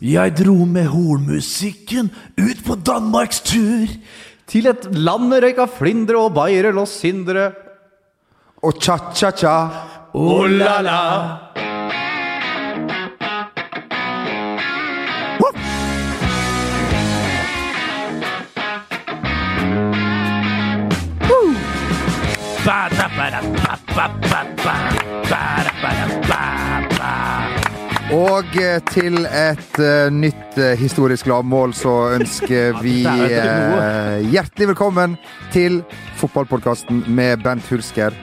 Jeg dro med hornmusikken ut på Danmarks tur. Til et land med røyk av flyndre og bayerøl og syndere. Og cha-cha-cha. Oh la la. Og eh, til et uh, nytt uh, historisk lavmål så ønsker vi uh, hjertelig velkommen til fotballpodkasten med Bent Hulsker.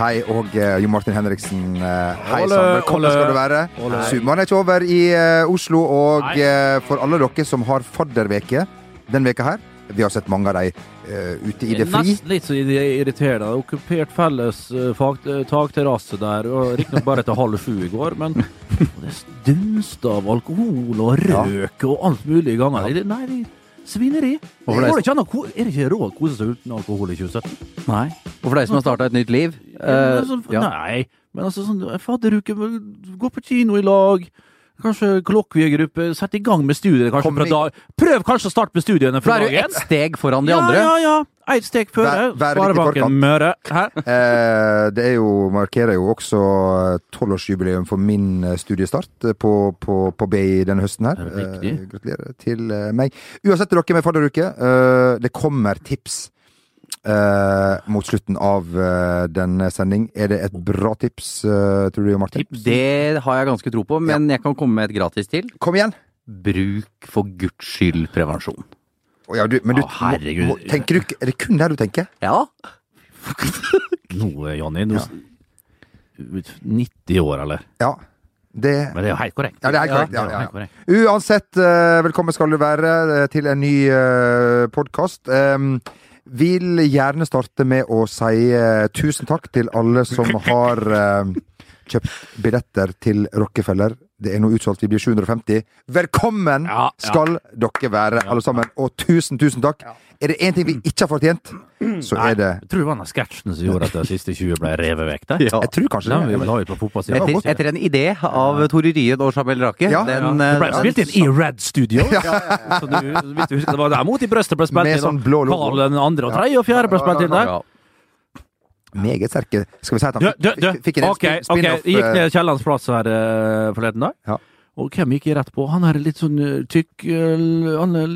Hei, og Jo Martin Henriksen. hei sann. Velkommen skal du være. Ole. Er ikke over i Oslo, og for alle dere som har fadderveke den veka her Vi har sett mange av dem uh, ute i det fri. Nesten litt så irriterende. Okkupert felles uh, takterrasse der. og Riktignok bare etter halv sju i går, men det dunster av alkohol og Ja. røk og alt mulig i gangene. Ja. Nei, det er svineri. for Går deg- det ikke annet, Er det ikke råd å kose seg uten alkohol i 2017? Nei. Og for de som har starta et nytt liv Ja, men eh, altså, ja. Nei, men altså sånn fadderuke, gå på kino i lag. Kanskje kollokviegruppe. Sett i gang med studiene. Kanskje fra dag. Prøv kanskje å starte med studiene fra da er du dagen. ett steg foran de ja, andre. Ja, ja. Ett steg før. Vær- vær litt i Sparebanken forkant. Møre. Hæ? Eh, det er jo, markerer jo også tolvårsjubileum for min eh, studiestart eh, på, på, på BI denne høsten her. Er det riktig? Eh, gratulerer til eh, meg. Uansett dere med fadderuke, eh, det kommer tips eh, mot slutten av uh, denne sending. Er det et bra tips, uh, tror du, Martin? Det har jeg ganske tro på, men jeg kan komme med et gratis til. Kom igjen! Bruk for guds skyld prevensjon. Oh, ja, du, men du, Å, må, må, tenker du, er det kun der du tenker? Ja. Nå, Jonny. Ja. 90 år, eller? Ja. Det Men det er jo helt korrekt. Ja, det er helt korrekt. Ja, ja, ja. korrekt. Uansett, eh, velkommen skal du være eh, til en ny uh, podkast. Vil gjerne starte med å si eh, tusen takk til alle som har eh, kjøpt billetter til Rockefeller. Det er nå utsolgt, vi blir 750. Velkommen Ja, ja. skal dere være, alle sammen. Og tusen, tusen takk. Er det én ting vi ikke har fortjent, så er det Jeg tror det var den sketsjen som gjorde at de siste 20 ble revet vekk der. Ja. Jeg tror kanskje det. Ja. Etter, etter en idé av Tore Ryen og Shabel Rake. Ja. Den, Det ble eh, spilt inn i Red Studio. Så du, hvis du husker, det var der mot i brøstet ble spilt Med sånn blå logo. Karl den andre og tredje og fjerde ble spilt inn der. Meget sterke. Skal vi si at han du, du. fikk, fikk en okay, spin- ok. spin-off? Jeg gikk eh, ned Kiellands plass her uh, forleden dag. Ja. Og hvem gikk jeg rett på? Han er litt sånn eh, tykk eh, Han er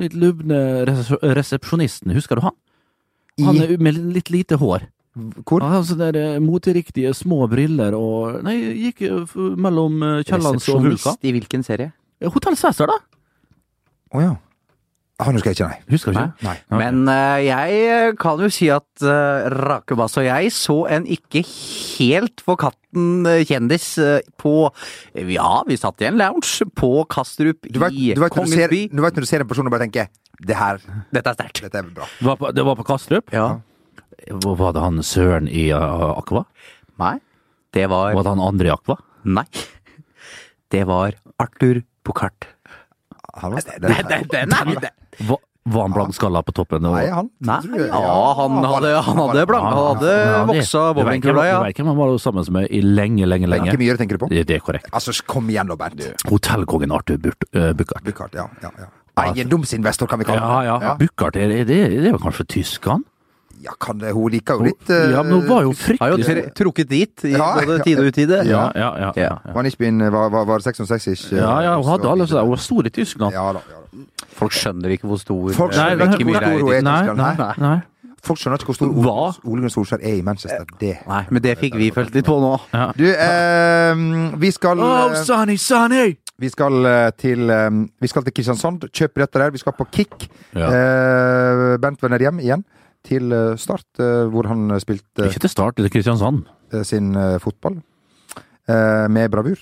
litt lubne resepsjonisten. Husker du han? Han er med litt lite hår. hvor? Han har sånne der eh, moteriktige små briller og Nei, gikk eh, mellom eh, Kiellands og Hulka Resepsjonist i hvilken serie? Hotell Cæsar, da? Å ja. Han husker jeg ikke, nei. Husker ikke? Nei. Ok. Men uh, jeg kan jo si at uh, Rakebass og jeg så en ikke helt for katten eh, kjendis uh, på Ja, vi satt i en lounge på Kastrup Du vet, i du, vet Kongens ser, by. du vet når du ser en person og bare tenker Det her, Dette er sterkt. dette er bra. Det var på, det var på Kastrup? Ja. Hvor Var det han Søren i uh, Aqua? Nei, det var Var det han andre i Aqua? Nei. Det var Arthur Bucart. Den, den, den, Den, den, den den, det. Var, var han blankskalla på toppen? og- Nei, han Nei, tror jeg- ja, han hadde, han hadde, blank, han hadde voksa bowlingkula, ja. Du vet hvem han var sammen med i lenge, lenge, lenge? Ikke mye tenker du på? Det, det er korrekt. Altså, kom igjen nå, Bernt. Hotellkongen Arthur Burt- eh, Buchardt. Buchardt, ja, ja, ja. Eiendomsinvestor, kan vi kalle Ja, ja. ja. Buchardt, er det, det, det er jo kanskje tysk, han? Ja, kan det, hun liker jo litt uh, Ja, men hun var jo Har jo trukket dit i Ja, både tid tide og utide. Ja, ja, ja. ja, ja. Var han ikke been, var, var, var 66 Ja, ja, hun hadde alle sånne, hun var stor i Tyskland. Ja da. Ja, da. Folk skjønner ikke hvor stor Folk skjønner nei, ikke hvor stor hun er. i Tyskland. nei, nei, nei. Folk skjønner ikke hvor stor Hva? Ole Gunn Gunnar Solskjær er i Manchester. Det. Nei, men det fikk vi følt litt på nå. Du, eh, vi skal Oh, Sonny, sunny, sunny! Vi skal eh, til eh, Vi skal til Kristiansand. Kjøp dette der. Vi skal på Kick. Ja. Eh, Bent vender hjem igjen til eh, Start, eh, hvor han spilte Ikke til start, til Kristiansand. eh, sin eh, fotball eh, med bravur.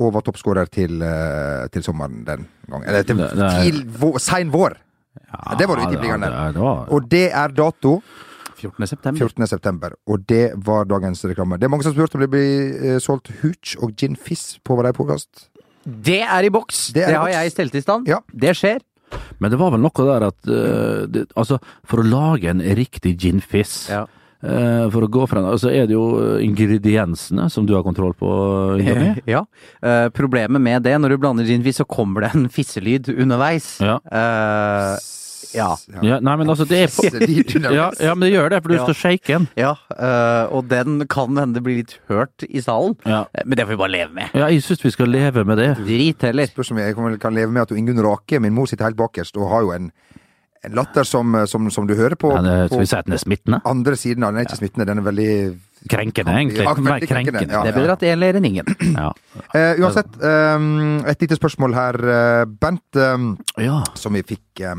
Og var toppskårer til, eh, til sommeren den gangen. Eller til, Det- det er- til vår, sein vår! Ja, det var det, det var Og det er dato 14. september. 14. september. Og det var dagens reklame. Det er mange som spurte om det blir eh, solgt hooch og gin fizz på vår podkast. Det er i boks! Det Det, er har boks. jeg stelt i stand. Ja. Det skjer. Men det var vel noe der at uh, det, Altså, for å lage en riktig ginfiss Ja. Uh, for å gå fra den, så er det jo ingrediensene som du har kontroll på, Jonny. Ja. Uh, problemet med det, når du blander ginfiss, så kommer det en fisselyd underveis. Ja. Eh, ja. Ja, nei, men altså, det er på ja, ja, men det gjør det, for du Ja. skal shake den. ja eh, og den kan hende Bli blir litt hørt i salen, Ja. Eh, men det får vi bare leve med. Ja, jeg syns vi skal leve med det. Drit heller. Spørs om jeg kan- kan leve med at Ingunn Rake, min mor, sitter helt bakerst og har jo en, en latter som, som, som du hører på, ja, det, skal på vi si at den er smittende? andre siden av den. er ikke smittende, den er veldig Krenkende, egentlig. Ja, veldig krenkende, krenkende. ja. Det er bedre at det gjelder enn ingen. Ja. Eh, uansett, um, et lite spørsmål her. eh, Bent, um, ja. som vi fikk eh,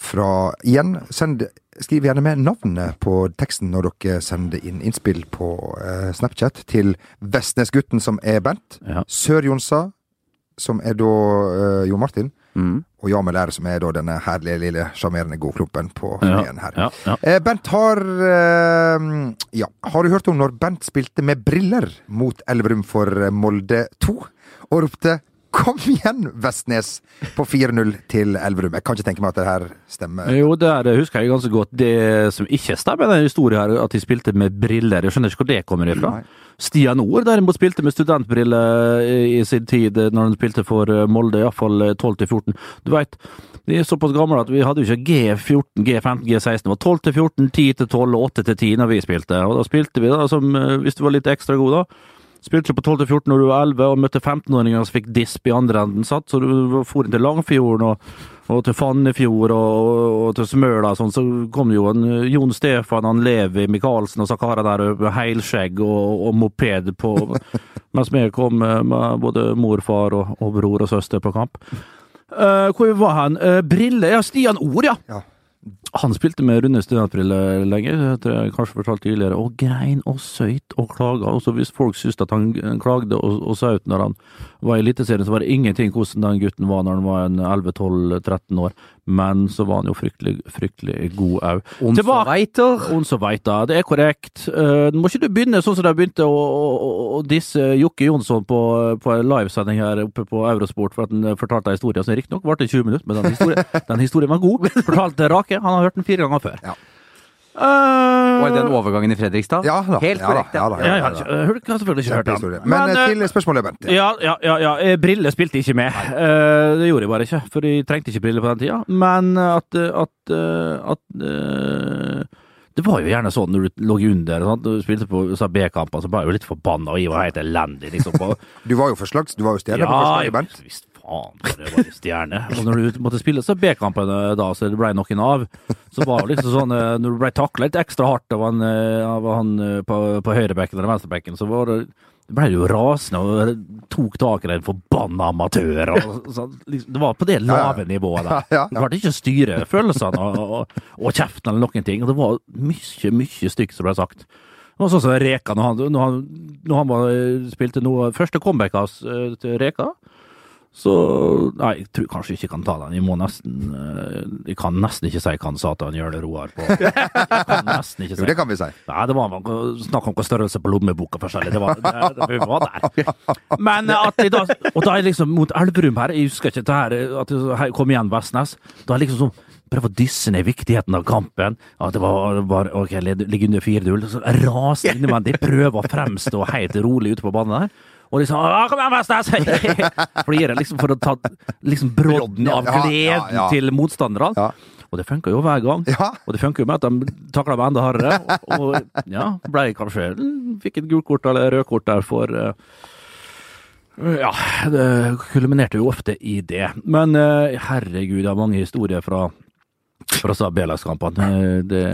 fra Igjen, send, skriv gjerne med navnet på teksten når dere sender inn innspill på eh, Snapchat til Vestnesgutten, som er Bent. Ja. Sør-Jonsa, som er da eh, Jo Martin. Mm. Og Jamel R, som er da denne herlige, lille, sjarmerende godklumpen på Ja. her. Ja, ja. Eh, Bent har eh, Ja, har du hørt om når Bent spilte med briller mot Elverum for Molde 2? Og ropte 'Kom igjen, Vestnes!' på 4-0 til Elverum. Jeg kan ikke tenke meg at det her stemmer. Jo, der husker jeg ganske godt. Det som ikke stemmer, den historien her, at de spilte med briller. Jeg skjønner ikke hvor det kommer ifra. Nei. Stian Nord derimot spilte med studentbriller i, sin tid, eh, når han spilte for eh, Molde, iallfall 12-14. Du veit, vi er såpass gamle at vi hadde jo ikke G14, G15, G16. Det var 12-14, 10-12 og 8-10 når vi spilte. Og da spilte vi da som, eh, hvis du var litt ekstra god, da. Spilte på 12-14 når du var 11 og møtte 15-åringer som fikk disp i andre enden, satt. Så du for til Langfjorden og, og til Fannefjord og, og til Smøla sånn, så kom jo en eh, Jon Stefan, han Levi, Michaelsen og så karer der med heilskjegg og, og moped på Mens vi kom med, med både mor, far og, og bror og søster på kamp. Uh, hvor var han? Uh, Brille? Ja, Stian Ord, ja! Ja. Han spilte med runde studentbriller lenge, det tror jeg kanskje fortalt tidligere, og grein og søyt og klaga. Også hvis folk syntes at han klagde og, og saut når han var i Eliteserien, så var det ingenting hvordan den gutten var når han var en 11-12-13 år. Men så var han jo fryktelig, fryktelig god au. Hun som det, er korrekt. Uh, må ikke du begynne sånn som de begynte å, å, å, disse Jokke Jonsson på, på en livesending her oppe på Eurosport for at han fortalte en historie som riktignok varte i 20 minutter, men den historien, den historien var god. Fortalte Rake. Han har hørt den fire ganger før. Ja. Uh, Var det den overgangen i Fredrikstad? Ja da. Helt korrekt, ja. da, ja, ja, da, har ja, jeg har selvfølgelig ikke hørt den. Men, Men, eh, eh, til spørsmålet, Bent. ja, ja, ja, ja. Briller spilte ikke med. Uh, det gjorde jeg bare ikke, for jeg trengte ikke briller på den tida. Men at, at, at Det var jo gjerne sånn når du lå under sant? du spilte på B-kamper, så ble jeg jo litt forbanna, og jeg var helt elendig. liksom Du var jo forslags, du var jo stjerne på Ja, forslaget, jeg Bent. Faen det var jo stjerne. Og når du måtte spille så B-kampene da, så det ble noen av, så var det liksom sånn eh, Når du ble takla litt ekstra hardt av han, eh, av han eh, på, på høyrebekken eller venstrebekken, så var det ble jo rasende og tok tak i den forbanna amatør. Og, liksom, det var på det lave nivået der. Ja, ja. Klarte ikke å styre følelsene og, og, og kjeften eller noen ting. Og det var mye, mye stygt som ble sagt. Det var sånn som Reka, når han, når han, når han var, spilte noe første comeback hans til Reka. Så Nei, jeg tror kanskje ikke jeg kan ta den. Jeg må nesten eh, Jeg kan nesten ikke si hva han sa til han Jørle Roar på ikke Jo, det kan vi si. Nei, det var snakk om hva størrelse på lommeboka forskjellig. Det var, det, det, vi var der. Men at jeg da, og da er jeg liksom mot Elverum her, jeg husker ikke det her, at jeg kom igjen Vestnes. Da er jeg liksom sånn Prøve å dysse ned viktigheten av kampen. At det var, var ok, ligge under 4-0. Så raser innvendig. Prøver å fremstå helt rolig ute på banen der. Og liksom «Å, Kom igjen, Vestnes! Flirer liksom for å ta liksom brodden av gleden ja. til motstanderne. Og det funka jo hver gang. Og det funker jo med at de takla meg enda hardere. Og, og ja, ble kanskje Fikk et gult kort eller rødt kort der for uh, Ja, det kulminerte jo ofte i det. Men uh, herregud, jeg har mange historier fra fra ta B-lagskampene. Eh, Det,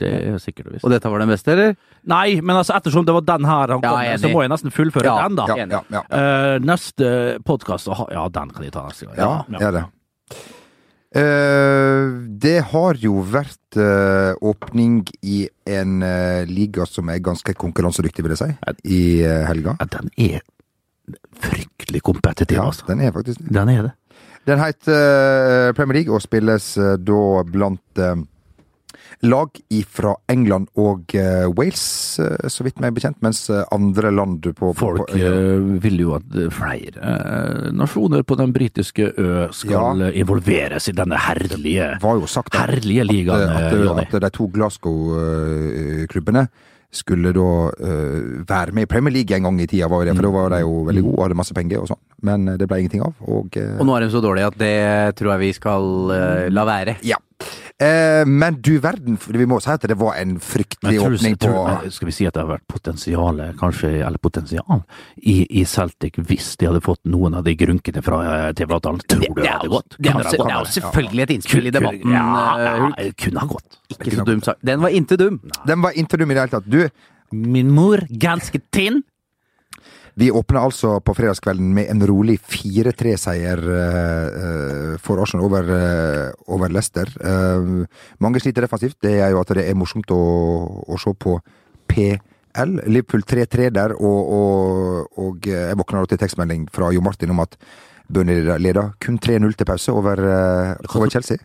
det er sikkert og visst. Og dette var den beste, eller? Nei, men altså ettersom det var den her han kom med, så må jeg nesten fullføre Ja, den, da. Ja, ja, ja. Eh, neste podkast Ja, den kan jeg ta neste gang. Ja, det er det. Uh, det har jo vært uh, åpning i en eh, liga som er ganske konkurransedyktig, vil jeg si, i eh, helga. Ja, den er fryktelig kompetitiv, Ja, altså. den er faktisk det. Den er det. Den heter eh, Premier League og spilles eh, da blant eh, lag fra England og Wales, så vidt meg bekjent, mens andre land på, på Folk vil jo at flere nasjoner på den britiske ø skal ja. involveres i denne herlige, var jo sagt at, herlige ligaen, at, at, at de to Glasgow-klubbene skulle da uh, være med i Premier League en gang i tida, var det, for da var de jo veldig gode og hadde masse penger og sånn. Men eh, det ble ingenting av. Og, uh, Og nå er de så dårlige at det tror jeg vi skal uh, la være. ja. Eh, men du verden, vi må si at det var en fryktelig tror, åpning på tror, skal vi si at det har vært potensial, kanskje, eller potensial, i, i Celtic hvis de hadde fått noen av de grunkene fra eh, TV-avtalen? Tror du det hadde gått? det er jo- det det er jo selvfølgelig et innspill i debatten. Ja, eh, ja, kunne ha gått. Ikke så dumt sak. Den var inte dum. Den var ikke dum i det hele tatt. Du, Min mor, ganske tinn. Vi åpner altså på fredagskvelden med en rolig 4-3-seier uh, for Arsenal over, uh, over Leicester. Uh, mange sliter defensivt. Det er jo at det er morsomt å, å se på PL. Liverpool 3-3 der, og, og, og jeg våkner til tekstmelding fra Jo Martin om at Burnley leder kun 3-0 til pause over, eh, over Chelsea.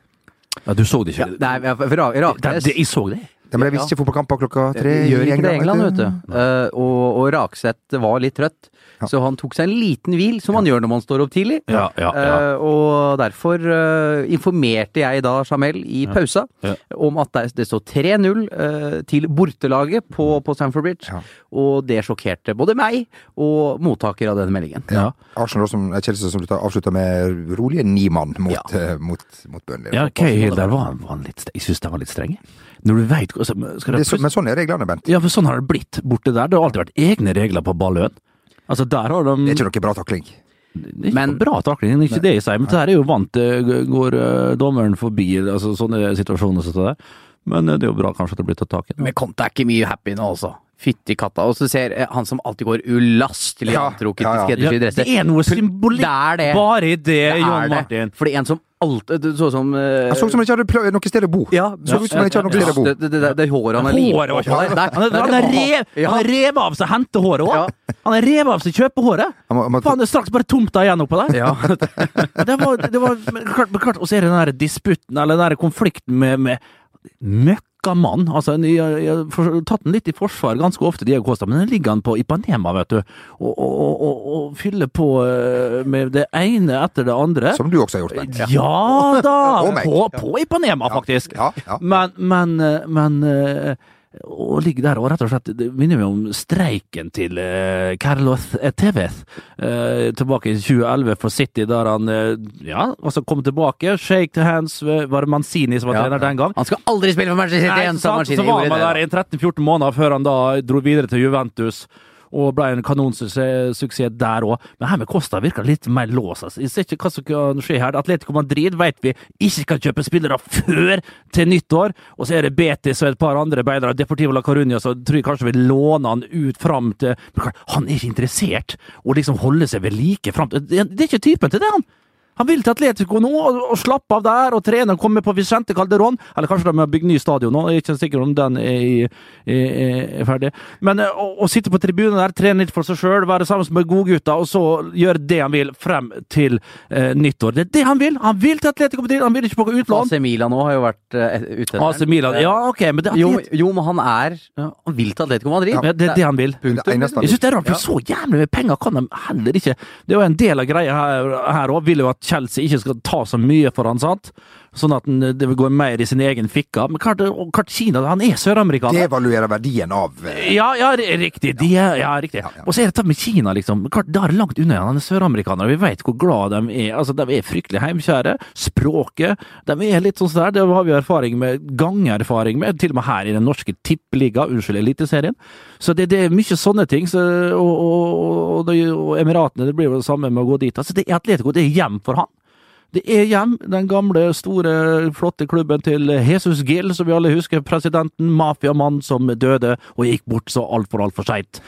Ja, du så det Ja, ikke? nei, for Ra- det, Raknes det, jeg så det. Ja, men jeg visste ikke fotballkamper klokka tre. I ikke det England, vet du. Eh, og, og Rakseth var litt trøtt, Ja. så han tok seg en liten hvil, som han gjør når man står opp tidlig. Ja, ja, ja. Eh, og derfor uh, informerte jeg da Jamel i pausa Ja. om at det, det står 3-0 eh, til bortelaget på, på Stamford Bridge. Ja. Og det sjokkerte både meg og mottaker av denne meldingen. Ja. Arsenal som, Chelsea som avslutta med rolige ni mann mot, Ja. eh, mot, mot Burnley. Ja, Cahill der var, var han litt Jeg syns de var litt strenge. Når du veit altså, Det det så, men sånn er reglene, Bent. Ja, for sånn har det blitt borte der. Det har alltid vært egne regler på balløen. Altså, der har de Det er ikke noe bra takling. Det er Men- bra takling, det er ikke det jeg sier. Men det her er jo vant til Går eh, dommeren forbi altså sånne situasjoner som det der. Men eh, det er jo bra kanskje at det blir tatt tak i. Men Conte er ikke mye happy nå, altså. Fytti katta. Og så ser han som alltid går ulastelig Ja, antrukket ja, ja. Ja, det er noe symbolikk Det det. bare i det, Det John det. Martin. Fordi en som alltid Det så som uh, Jeg så ut som han ikke hadde noe sted å bo. Ja, Så ut som han ikke hadde noe sted å bo. Det, det, det, det håret han har Håret var ikke Nei, nei, Han har han det var- rev- Ja. han revet av seg hentehåret òg! Han er revet av seg kjøpehåret! Faen, det er straks bare tomta igjen oppå der! Ja. Det var, det var klart, klart, Og så er det den der disputten, eller den der konflikten med, med møkkamann. Altså, jeg, jeg, jeg har tatt den litt i forsvar ganske ofte, Diego Costa, men den ligger han på Ipanema, vet du. Og, og, og, og, fyller på eh, med det ene etter det andre. Som du også har gjort, Bent. Ja da! På, på Ipanema, faktisk. Ja, ja. Men, men, eh, men eh, å ligge der og rett og slett Det minner meg om streiken til eh, Carlos Tevez eh, tilbake i 2011 for City, der han eh, ja, altså kom tilbake. Shake hands, eh, var det Manzini som var Ja. trener den gang? Han skal aldri spille for Manchester City igjen, sa så var han der i 13-14 måneder før han da dro videre til Juventus. Og ble en kanonsuksess der òg. Men her med Costa virker litt mer lås. Altså. Jeg ser ikke hva som kan skje her. Atletico Madrid vet vi ikke kan kjøpe spillere før til nyttår. Og så er det Betis og et par andre beidere. Deportivo la Coruña så tror jeg kanskje vil låne han ut fram til Men Han er ikke interessert å liksom holde seg ved like fram til Det er ikke typen til det, han! Han vil til Atletico nå, og, og slappe av der, og trene og komme på Vicente Calderón. Eller kanskje de har bygd ny stadion nå, jeg er ikke sikker om den er, i- er, er ferdig. Men eh, å, å sitte på tribunen der, trene litt for seg sjøl, være sammen med godgutta, og så gjøre det han vil frem til eh, nyttår. Det er det han vil! Han vil til Atletico Madrid, han vil ikke på utlån. AC Milan nå har jo vært uh, ute. AC Milan, ja ok, men det, Jo, jo, men han er Han vil til Atletico Madrid. Ja, det er det han vil. Punktum. Jeg synes det er rart, for så jævlig med penger kan de heller ikke Det er jo en del av greia her, òg, vil jo at Chelsea ikke skal ta så mye for han, sant? Sånn at den- det går mer i sin egen fikke. Men klart, klart Kina, han er søramerikaner. Devaluerer verdien av eh, Ja, ja, riktig. De ja, riktig. Ja, ja. Og så er det dette med Kina, liksom. Klart, det er langt unna. Han er søramerikaner. Vi vet hvor glad de er. Altså, De er fryktelig heimkjære. Språket. De er litt sånn der. Det har vi erfaring med, gangerfaring med, til og med her i den norske tippeliga, unnskyld, Eliteserien. Så det, det er mye sånne ting. Så, og, og, og, det- og Emiratene, det blir jo det samme med å gå dit. Altså, det er Atletico, det er hjem for han. Det er hjem, den gamle, store, flotte klubben til Jesus Gill, som vi alle husker, presidenten, mafiamann som døde og gikk bort så altfor, altfor seint.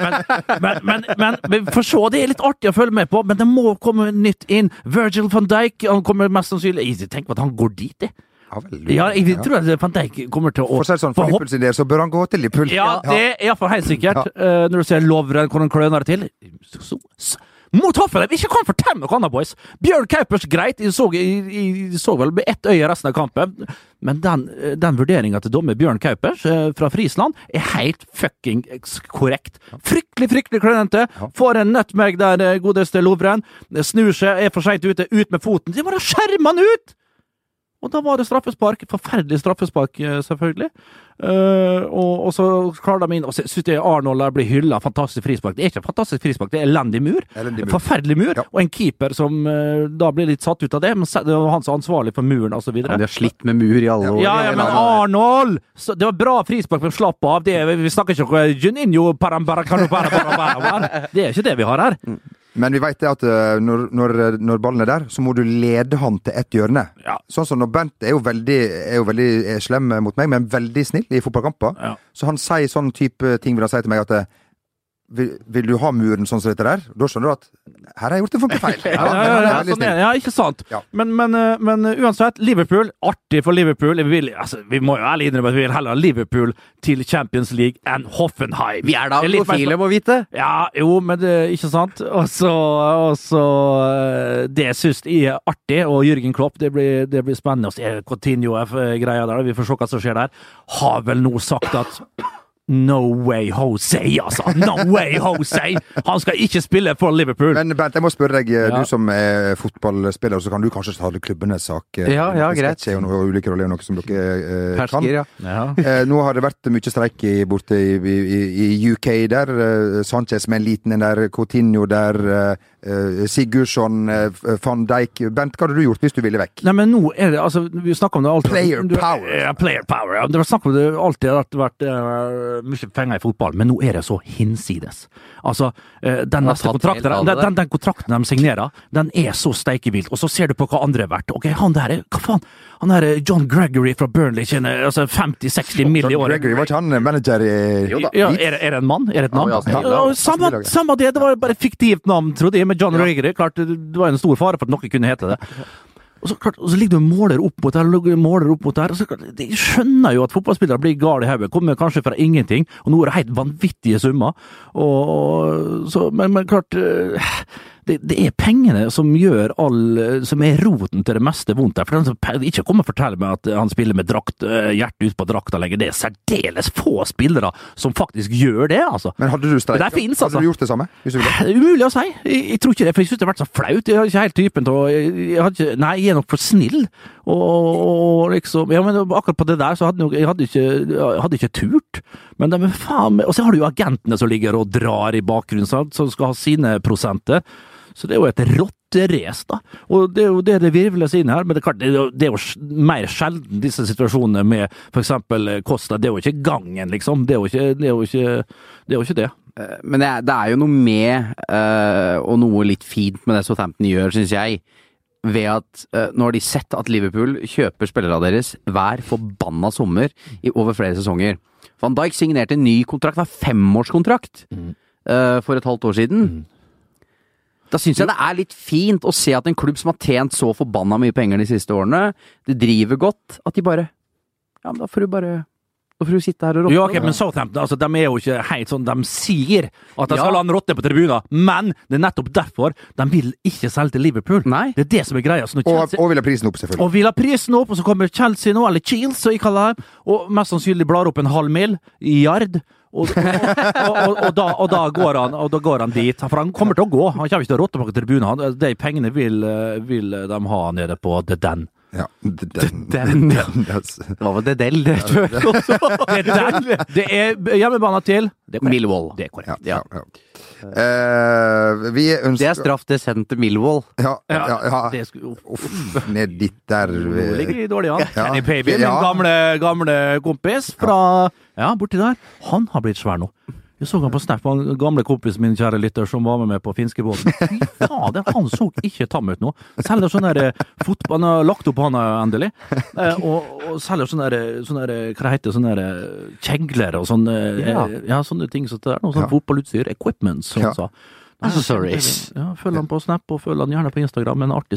Men, men, men, men, men, for så, det er litt artig å følge med på, men det må komme nytt inn. Virgil van Dijk, han kommer mest sannsynlig tenker på at han går dit, det. Ja vel. Ja, jeg tror at van Dijk kommer til å For å si det sånn, for Liverpool sin del så bør han gå til Liverpool. ja, det er iallfall helt sikkert. Eh, når du ser Lovren, hvordan kløner det til. Så, så, mot dem! Ikke kan fortell noe annet, boys! Bjørn Kaupers, greit, jeg så, jeg, jeg så vel med ett øye resten av kampen, men den, den vurderinga til dommer Bjørn Kaupers eh, fra Frisland er helt fucking korrekt. Fryktelig, fryktelig klønete. Får en nutmeg der, eh, godeste Lovren. Snur seg, er for seint ute, ut med foten. De bare da skjermer han ut! Og da var det straffespark. Forferdelig straffespark, eh, selvfølgelig. Uh, og, og, så klarer de inn Og syns Arnold blir hylla. Fantastisk frispark. Det er ikke fantastisk frispark, det er elendig mur. Elendig mur. Forferdelig mur. Ja. Og en keeper som uh, da blir litt satt ut av det. Men det var han som er ansvarlig for muren, osv. Ja, de har slitt med mur i alle år. Ja, ja, men Arnold! Så det var bra frispark, men slapp av. Det, vi snakker ikke om Juninho Det er ikke det vi har her. Men vi veit at eh, når, når, når ballen er der, så må du lede han til ett hjørne. Ja. Sånn som når Bent er jo veldig, er jo veldig er slem mot meg, men veldig snill i fotballkamper. Ja. Så han sier sånn type ting vil han si til meg at eh, vil, vil du ha muren sånn som dette der? Da skjønner du at her har jeg gjort en funkefeil. Ja, Ja, ja, men ja, ja, sånn ja, ikke sant. Ja. Men, men, eh, men eh, uansett, Liverpool. Artig for Liverpool. Vi, vil, altså, vi må jo ærlig innrømme at vi vil heller ha Liverpool til Champions League enn Hoffenheim. Vi er da profile, må vite. Ja, jo, men det ikke sant. Og så, og så eh, Det syns jeg er artig, og Jørgen Klopp, det blir, det blir spennende å se Coutinho-greia der. Vi får se hva som skjer der. Har vel nå sagt at No way, Jose, altså! No way, Jose! Han skal ikke spille for Liverpool! Men Bernt, jeg må spørre deg, eh, Ja. du som er fotballspiller, så kan du kanskje ta klubbenes sak. eh, Ja, ja, greit. Er noe ulike roller, noe som dere eh, kan. Ja. ja. Eh, nå har det vært mye streik i, borte i, i, i UK der. Eh, Sanchez med en liten en der, Coutinho der, Sigurdsson, eh, van Dijk. Bent, hva hadde du gjort hvis du ville vekk? Nei, men nå er det altså Vi snakker om det alltid Player du, power. Ja, player power. Ja. Det var snakk om det alltid har vært uh, mye penger i fotball, men nå er det så hinsides. Altså, uh, den, neste kontrakten, den, den, den kontrakten de signerer, den er så steikevilt, og så ser du på hva andre er verdt. Ok, han der er Hva faen? Han der eh, John Gregory fra Burnley tjener altså 50-60 mill. i året. Gregory, var ikke han manager i Jo da. Ja, er, er det en mann? Er det et navn? Ja, ja, Ja, samme, samme det, det var bare et fiktivt navn, trodde jeg, med John Gregory. Klart, det var en stor fare for at noe kunne hete det. Og så, klart, og så ligger du og måler opp mot der, måler opp mot der, og så klart, Jeg skjønner jo at fotballspillere blir gale i hodet. Kommer kanskje fra ingenting, og nå er det helt vanvittige summer. Og, og, så, men, men klart eh, det, det er pengene som gjør all Som er roten til det meste vondt her. For den som ikke kommer og forteller meg at han spiller med drakt, eh, hjertet ut på drakta lenger. Det er særdeles få spillere som faktisk gjør det, altså. Men hadde du streika? Det der altså. Hadde du gjort det samme? Umulig å si. Jeg, jeg tror ikke det, for jeg syns det har vært så flaut. Jeg har ikke helt typen til å Nei, jeg er nok for snill. Og, og liksom Ja, men akkurat på det der så hadde jeg, hadde ikke, jeg hadde ikke turt. Men, de, faen Og så har du jo agentene som ligger og drar i bakgrunnen, sant, som skal ha sine prosenter. Så det er jo et rotterace, da. Og det er jo det det virvles inn her. Men det er klart, det er jo, det er jo mer sjelden disse situasjonene med f.eks. Costa. Det er jo ikke gangen, liksom. Det er jo ikke det. Er jo ikke, det, er jo ikke det. Eh, Men det er, det er jo noe med, eh, og noe litt fint med det Southampton gjør, syns jeg. Ved at eh, nå har de sett at Liverpool kjøper spillerne deres hver forbanna sommer i over flere sesonger. Van Dijk signerte en ny kontrakt, en var femårskontrakt, eh, for et halvt år siden. Da syns jeg det er litt fint å se at en klubb som har tjent så forbanna mye penger de siste årene, det driver godt, at de bare Ja, men da får du bare Da får du sitte her og rotte. Ja, ok, men Southampton altså, de er jo ikke helt sånn De sier at de Ja. skal en rotte på tribunen, men det er nettopp derfor de vil ikke selge til Liverpool. Nei. Det er det som er greia. Så når Og, og vil ha prisen opp, selvfølgelig. og vil ha prisen opp, og så kommer Chelsea nå, eller det, og mest sannsynlig blar opp en halv mil i yard. Og, og, og, da, og, da går han, og da går han dit. For han kommer til å gå. Han kommer ikke til å rotte på tribunen. De pengene vil, eh, vil de ha nede på The Den. Ja, den, den, Det var vel det del, det. er, er hjemmebane til Det er. Millwall. Det er korrekt. ja, ja, ja. Eh, vi ønsker Det er straff til sendt til Millwall. Ja, ja, ja. Det skulle, Uff, ned dit der. Nå ligger de dårlig an. Ja. Kenny Paby, min Ja. gamle, gamle kompis fra Ja, borti der. Han har blitt svær nå. Jeg så han på Snap, han gamle kompisen min, kjære lytter, som var med meg på finskebåten. Fy fader, han så ikke tam ut nå. Selger sånn der fotball Han har lagt opp handa endelig. Eh, og, og selger sånne der, sånne der, hva det heter sånne der eh, kjegler og sånne Ja. eh, Ja, sånne ting som det er. Noe sånn Ja. fotballutstyr. Equipment, som Ja. sa. Accessories. Ja, følg han på Snap, og følg han gjerne på Instagram. En artig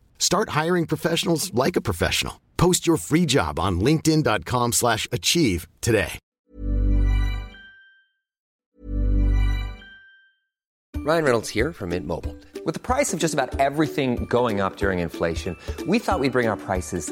Start hiring professionals like a professional. Post your free job on linkedin.com/achieve slash achieve today. Ryan Reynolds here from Mint Mobile. With the price of just about everything going up during inflation, we thought we'd bring our prices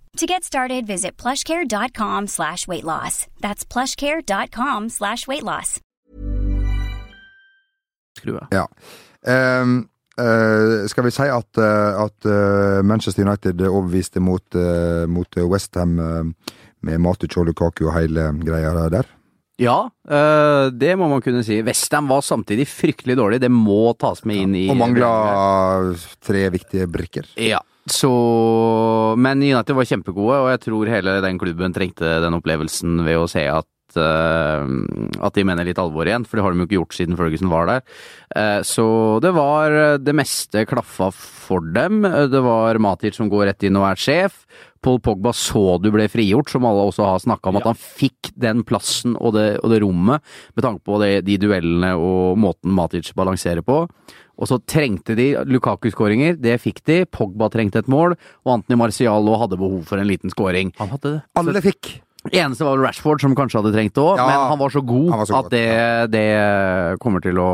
To get started, visit plushcare.com slash weight loss. That's plushcare.com slash weight loss. Ja. Um, uh, skal vi si at, uh, at uh, Manchester United overbeviste mot, uh, mot Westham uh, med og Lukaku og hele greia der? Ja, eh, det må man kunne si. Westham var samtidig fryktelig dårlig, det må tas med inn i Og mangla tre viktige brikker. Ja, så Men United var kjempegode, og jeg tror hele den klubben trengte den opplevelsen ved å se at eh, at de mener litt alvor igjen, for det har de jo ikke gjort siden Ferguson var der. Eh, så det var Det meste klaffa for dem. Det var Matic som går rett inn og er sjef. Paul Pogba så du ble frigjort, som alle også har snakka om, at han fikk den plassen og det, og det rommet, med tanke på det, de duellene og måten Matic balanserer på. Og så trengte de Lukaku-skåringer, det fikk de. Pogba trengte et mål, og Anthony Marcial hadde behov for en liten skåring. Han hadde det. Alle fikk! Eneste var vel Rashford, som kanskje hadde trengt det òg, Ja, men han var så god var så at det, det, det kommer til å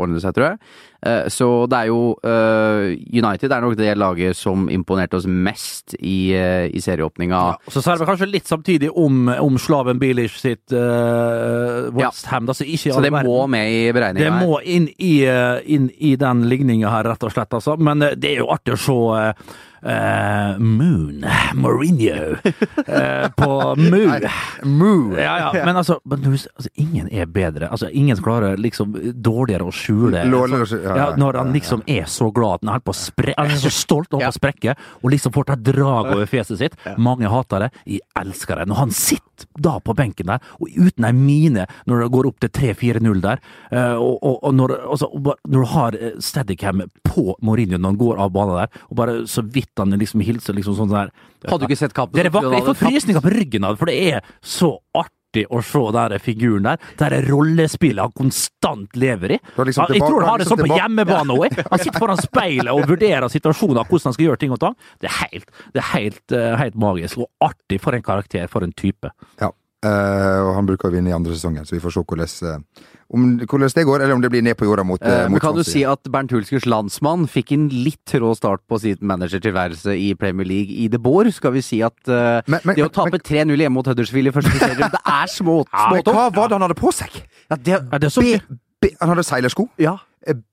ordne seg, tror jeg. Eh, Så det er jo eh, United er nok det laget som imponerte oss mest i, eh, i serieåpninga. Ja, så sier vi kanskje litt samtidig om, om Slaven Bilic sitt uh, Westham. Ja. Så, ikke Så det verden. må med i Det beregninga her. må inn i, eh, inn i den ligninga her, rett og slett. Altså. Men eh, det er jo artig å se eh, Moon Mourinho uh, på Moo. Moo! Ja, ja, men altså, men altså Ingen er bedre. Altså, ingen klarer liksom dårligere å skjule Låler å skjule, ja, Når han liksom er så glad at han er på spre Han er så stolt over å sprekke, og liksom får ta drag over fjeset sitt. Mange hater det. Jeg elsker det. Når han sitter da på benken der, og uten ei mine når det går opp til 3-4-0 der, eh, og, og, og når, altså, når du har Steadicam på Mourinho når han går av banen der, og bare så vidt han liksom hilser liksom sånn der Hadde du ikke sett kappen? Dere vakre, jeg får frysninger på ryggen av det, for det er så artig å se den figuren der. Det rollespillet han konstant lever i. Liksom tilbake, jeg tror han har det liksom sånn på hjemmebane òg. Han sitter foran speilet og vurderer situasjoner, hvordan han skal gjøre ting og tang. Det er helt, det er helt, eh, helt magisk og artig. For en karakter, for en type. Ja. Eh, og han bruker å vinne i andre sesongen, så vi får se hvordan, eh, om, hvordan det går, eller om det blir ned på jorda mot, uh, Men kan du si at Bernt Hulskers landsmann fikk en litt rå start på sitt managertilværelse i Premier League i det Boer? Skal vi si at uh, Men- men- det å tape 3-0 hjemme mot Huddersfield i første serie, det er små, Men småtått. hva var det han hadde på seg? Ja, det, er det så Be, be, han hadde seilersko. ja.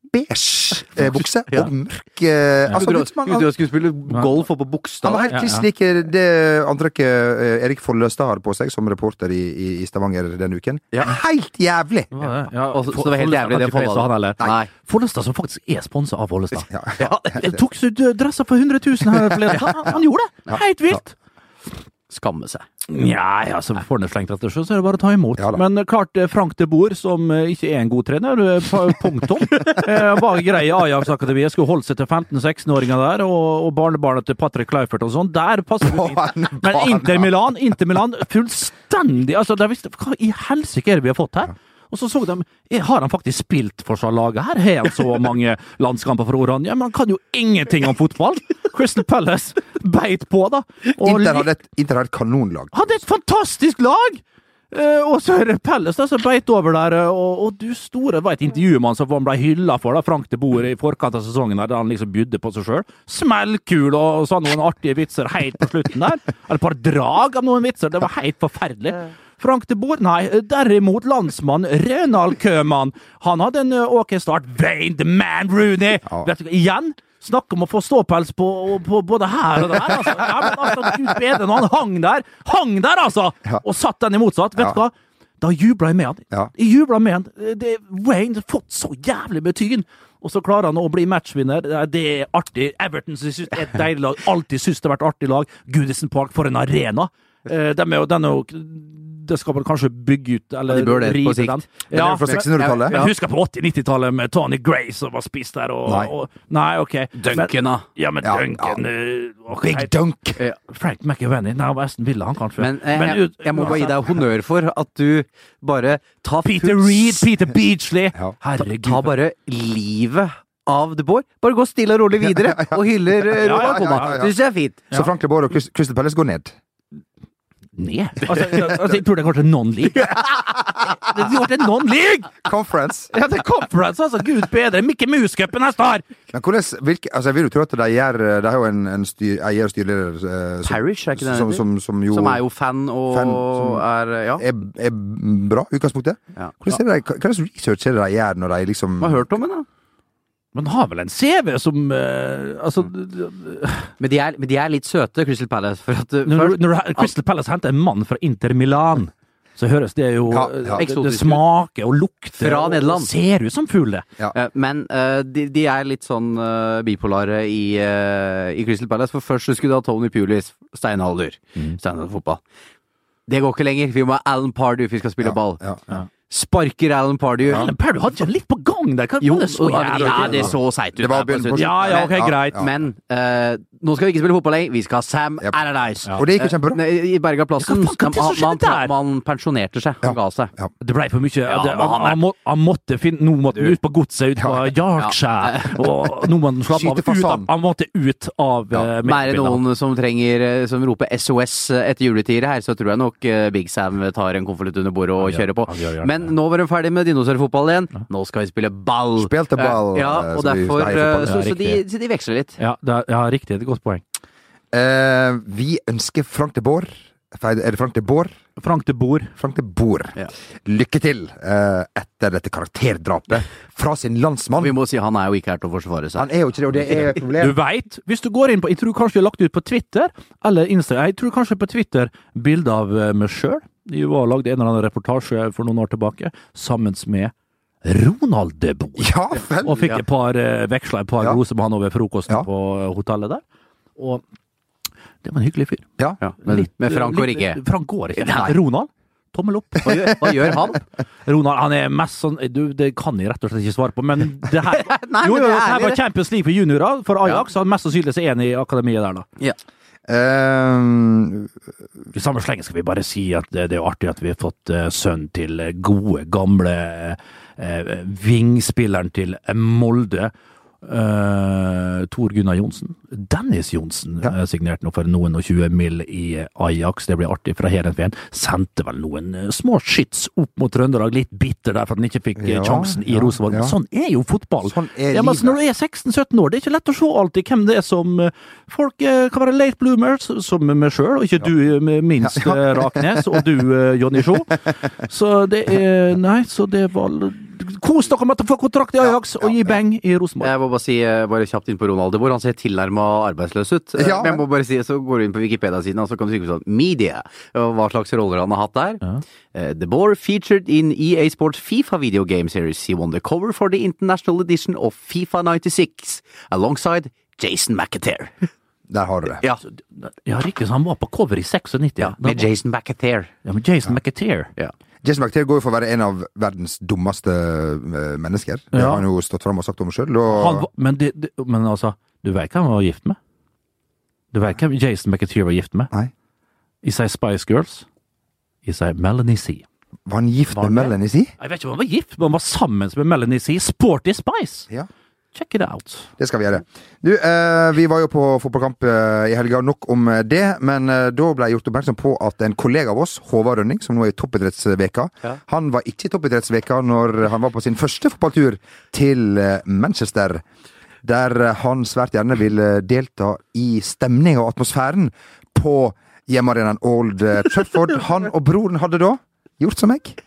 Eh, beige eh, bukse og mørk eh, altså, skulle spille golf oppå han var helt kliss lik det antrekket eh, Erik Folløstad har på seg som reporter i, i, i Stavanger denne uken. Ja. Helt jævlig! Ja, Og så- så det var helt jævlig, det Follestad som faktisk er sponsa av Follestad. Ja. Tok dressa for 100 000 her forleden. Han, han gjorde det! Helt vilt! Skamme seg. Nja, altså, får han slengt etter seg, så er det bare å ta imot. Ja. Men klart, eh, Frank de Boer, som eh, ikke er en god trener, eh, punktum, eh, var grei i Ajax-akademiet. Skulle holdt seg til 15-16-åringer der, og, og barnebarnet til Patrick Kleifert og sånn. Der passer det fint. Men Inter Milan, Inter Milan, fullstendig Altså, der visste Hva i helsike er det vi har fått her? Og så så de eh, Har han faktisk spilt for seg laget her? Har han så mange landskamper for Oranje? Men han kan jo ingenting om fotball! Crystal Palace beit på, da. Og Inter hadde et, Inter hadde et kanonlag. hadde et fantastisk lag! Uh, og så er det Pelles da, som beit over der, og, og du store var et intervju med han som han ble hylla for, da, Frank de Boer, i forkant av sesongen, der, han liksom bydde på seg sjøl. Smellkul og, og sa noen artige vitser helt på slutten der. Eller et par drag av noen vitser. Det var helt forferdelig. Frank de Boer, nei, derimot landsmann Renald Køhmann. Han hadde en eh, ok start. Wayne the man Rooney! Ja. Vet du, igjen, snakk om å få ståpels på, på både her og der. Altså. Ja, men altså, Gud bedre når han hang der! Hang der, altså! Ja. Og satt den i motsatt. Vet du hva? Da jubla jeg med han. Ja. Jeg jubla med han. Det, Wayne har fått så jævlig med tyn! Og så klarer han å bli matchvinner. Det er- artig. Everton synes det er et deilig lag. Alltid syns det har vært artig lag. Goodison Park, for en arena! Eh, de er jo, den er jo det skal man kanskje bygge ut, eller Ja, de bør det på sikt. den. Ja, fra 1600-tallet. Jeg husker på 80-90-tallet med Tony Gray som var spist der. Og, Nei. og, nei, ok. Duncan, da. Ja, men Ja, Duncan ja. ok, Big Dunk! Frank McEwenny. Nei, Aston Villa, han kanskje. Men, eh, jeg, ut- jeg må bare gi deg honnør for at du bare tar Peter full Reed, Peter Beachley. Ja. Herregud. Ta bare livet av De Boer. Bare gå stille og rolig videre og hyller Ja, ja, ja, ja, ja. Syns jeg er fint. Så Frank de Boer og Crystal Palace går ned. Ned? Altså, altså, jeg tror det er kanskje non-league. Det er til non-league! Conference. Ja, det er conference, altså! Gud bedre! Mikke Mus-cupen neste år! Men hvordan, hvilke, altså jeg vil jo tro at de gjør De har jo en, en styr, eier og styreleder eh, som, Parish, er ikke det som, som, som jo Som er jo fan og Fan, er Ja. er, er bra, utgangspunktet. Ja. Hvordan det, hva hva slags research er det de gjør når de liksom Man har hørt om det, da. Man har vel en CV som uh, Altså Men de, er, men de er litt søte, Crystal Palace. For at uh, Når, først, når du- Crystal Palace henter en mann fra Inter Milan, så høres det jo Ja, ja. det- Det, smaker og lukter Fra Nederland. og ser ut som fugl, det. eh, Men uh, de, de er litt sånn uh, bipolare i, uh, i Crystal Palace. For først så skulle du ha Tony Pulis, steinalder. Steinalderfotball. Det går ikke lenger. Vi må ha Alan Pardew hvis vi skal spille ball. Ja, ja. Sparker Alan Pardew. Ja. Alan du hadde ikke litt på gang der? Hva, Jo, det så jævlig? ja, det så seigt ut. Det var på begynnelsen. Ja, ja, ok, greit. ja. Men uh, nå skal vi ikke spille fotball lenger. Vi skal ha Sam Yep. Allardyce. Og det gikk jo kjempebra. Uh, I Bergaplassen. Plassen faen, hva man, man pensjonerte seg. Han ga seg. Det ble for mye. Ja, det, han, han han, må, han måtte finne Nå måtte han ut på godset, ut på Yorkshire. Og nå må han slappe av. Ut av han måtte ut av Ja. ja. Men er det noen som trenger eh, Som roper SOS etter juletider her, så tror jeg nok eh, Big Sam tar en konvolutt under bordet og kjører på. gjerne Men nå var de ferdig med dinosaurfotball igjen. Nå skal vi spille ball! Spilte ball, Ja, eh, og så derfor eh, så, så, de, så de veksler litt. Ja, det er, ja, riktig. Det er et godt poeng. Eh, vi ønsker Frank de Boer Er det Frank de Boer? Frank de Boer. Frank de Boer. Ja. Lykke til eh, etter dette karakterdrapet fra sin landsmann. Vi må si han er jo ikke her til å forsvare seg. Han er jo ikke det, og det er et Du problem. veit, hvis du går inn på Jeg tror kanskje jeg har lagt ut på Twitter eller Insta, Jeg tror kanskje på Twitter bilde av eh, meg sjøl. Jeg var lagde en eller annen reportasje for noen år tilbake sammen med Ronald de Boer. Ja vel! Og fikk et par eh, veksla et par Ja. roser med han over frokosten Ja. på eh, hotellet der. Og det var en hyggelig fyr. Ja. Ja, men Litt, med Frank og går ikke. Frank går ikke. Nei. Ronald? Tommel opp. Hva gjør, hva gjør han? Ronald han er mest sånn du, Det kan jeg rett og slett ikke svare på, men det her Nei, Jo, men jo, det er det her var. Champions League for juniorer for Ajax, så han mest sannsynlig er han i akademiet der, da. Eh, I samme sleng skal vi bare si at det, det er artig at vi har fått uh, sønnen til eh, gode, gamle uh, vingspilleren til Molde. Eh, Tor Gunnar Johnsen. Dennis Johnsen Ja. eh, signerte nå for noen og 20 mill. i Ajax. Det blir artig fra Heerenveen. Sendte vel noen eh, små skyts opp mot Trøndelag. Litt bitter der for at han ikke fikk Ja, sjansen i ja, Rosenborg. ja. Sånn er jo fotball. Sånn er ja, men altså, når du er 16-17 år, det er ikke lett å se alltid hvem det er som Folk kan være late bloomers, som meg sjøl, og ikke du minst Raknes, og du Jonny Sjå. Så det er Nei, så det var Kos dere med å få kontrakt i Ajax og gi beng i Rosenborg. Jeg må bare si eh, bare kjapt inn på Ronaldo, hvor han ser tilnærma arbeidsløs ut. Eh, Ja. Men jeg må bare si, så går du inn på Wikipedia-siden, og så kan du skrive sånn Media, og hva slags roller han har hatt der. Eh, the Boar featured in EA Sports FIFA video game series. He won the cover for the international edition of FIFA 96, alongside Jason McAteer. Der har du det. Ja, Ja, riktig, så han var på cover i 96. ja med Jason McAteer. ja, med Jason McAteer. Ja. Jason McTeer går jo for å være en av verdens dummeste eh, mennesker. Det Ja. har han jo stått fram og sagt om sjøl. Og... men, men altså, du vet hvem han var gift med? Du vet hvem Jason McTeer var gift med? Nei. I sier Spice Girls. I sier Melanie C. Var han gift Var med? Melanie C? Jeg vet ikke om han var gift, men han var sammen med Melanie C. Sporty Spice! Ja. Check it out. Det skal vi gjøre. Du, eh, vi var jo på fotballkamp eh, i helga, nok om eh, det. Men eh, da ble jeg gjort oppmerksom på at en kollega av oss, Håvard Rønning, som nå er i toppidrettsveka, han var ikke i toppidrettsveka når han var på sin første fotballtur til eh, Manchester. Der han svært gjerne ville delta i stemninga og atmosfæren på hjemmearenaen Old Trafford. Han og broren hadde da gjort som meg.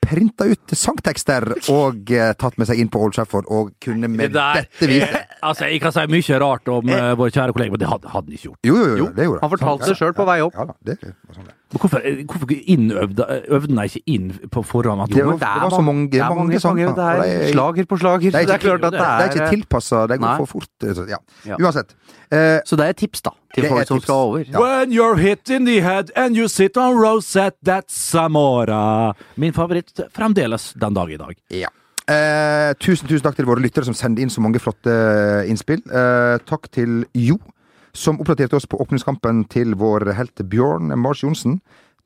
Printa ut sangtekster og eh, tatt med seg inn på Old Trafford og kunne med dette vise Altså, Jeg kan si mye rart om eh, vår kjære kollega, men det hadde, hadde han ikke gjort. Jo, jo, jo, det gjorde Han fortalte det sjøl på vei opp. Ja da, det var sånn det. Hvorfor, hvorfor innøvde øvde han ikke inn på forhånd? At Det var- det var så mange- det er mange sanger, Det er slager på slager. Det er ikke, det er det det er ikke tilpassa, det går for fort. eh, Ja. Ja. Uansett. Eh, Så det er et tips, da, til folk som tips. skal over. Ja. When you're hit in the head and you sit on Rosette, that's Samora. Min favoritt fremdeles den dag i dag. ja. Eh, tusen, tusen takk til våre lyttere som sender inn så mange flotte eh, innspill. Eh, takk til Jo, som oppdaterte oss på åpningskampen til vår helt Bjørn Mars Johnsen.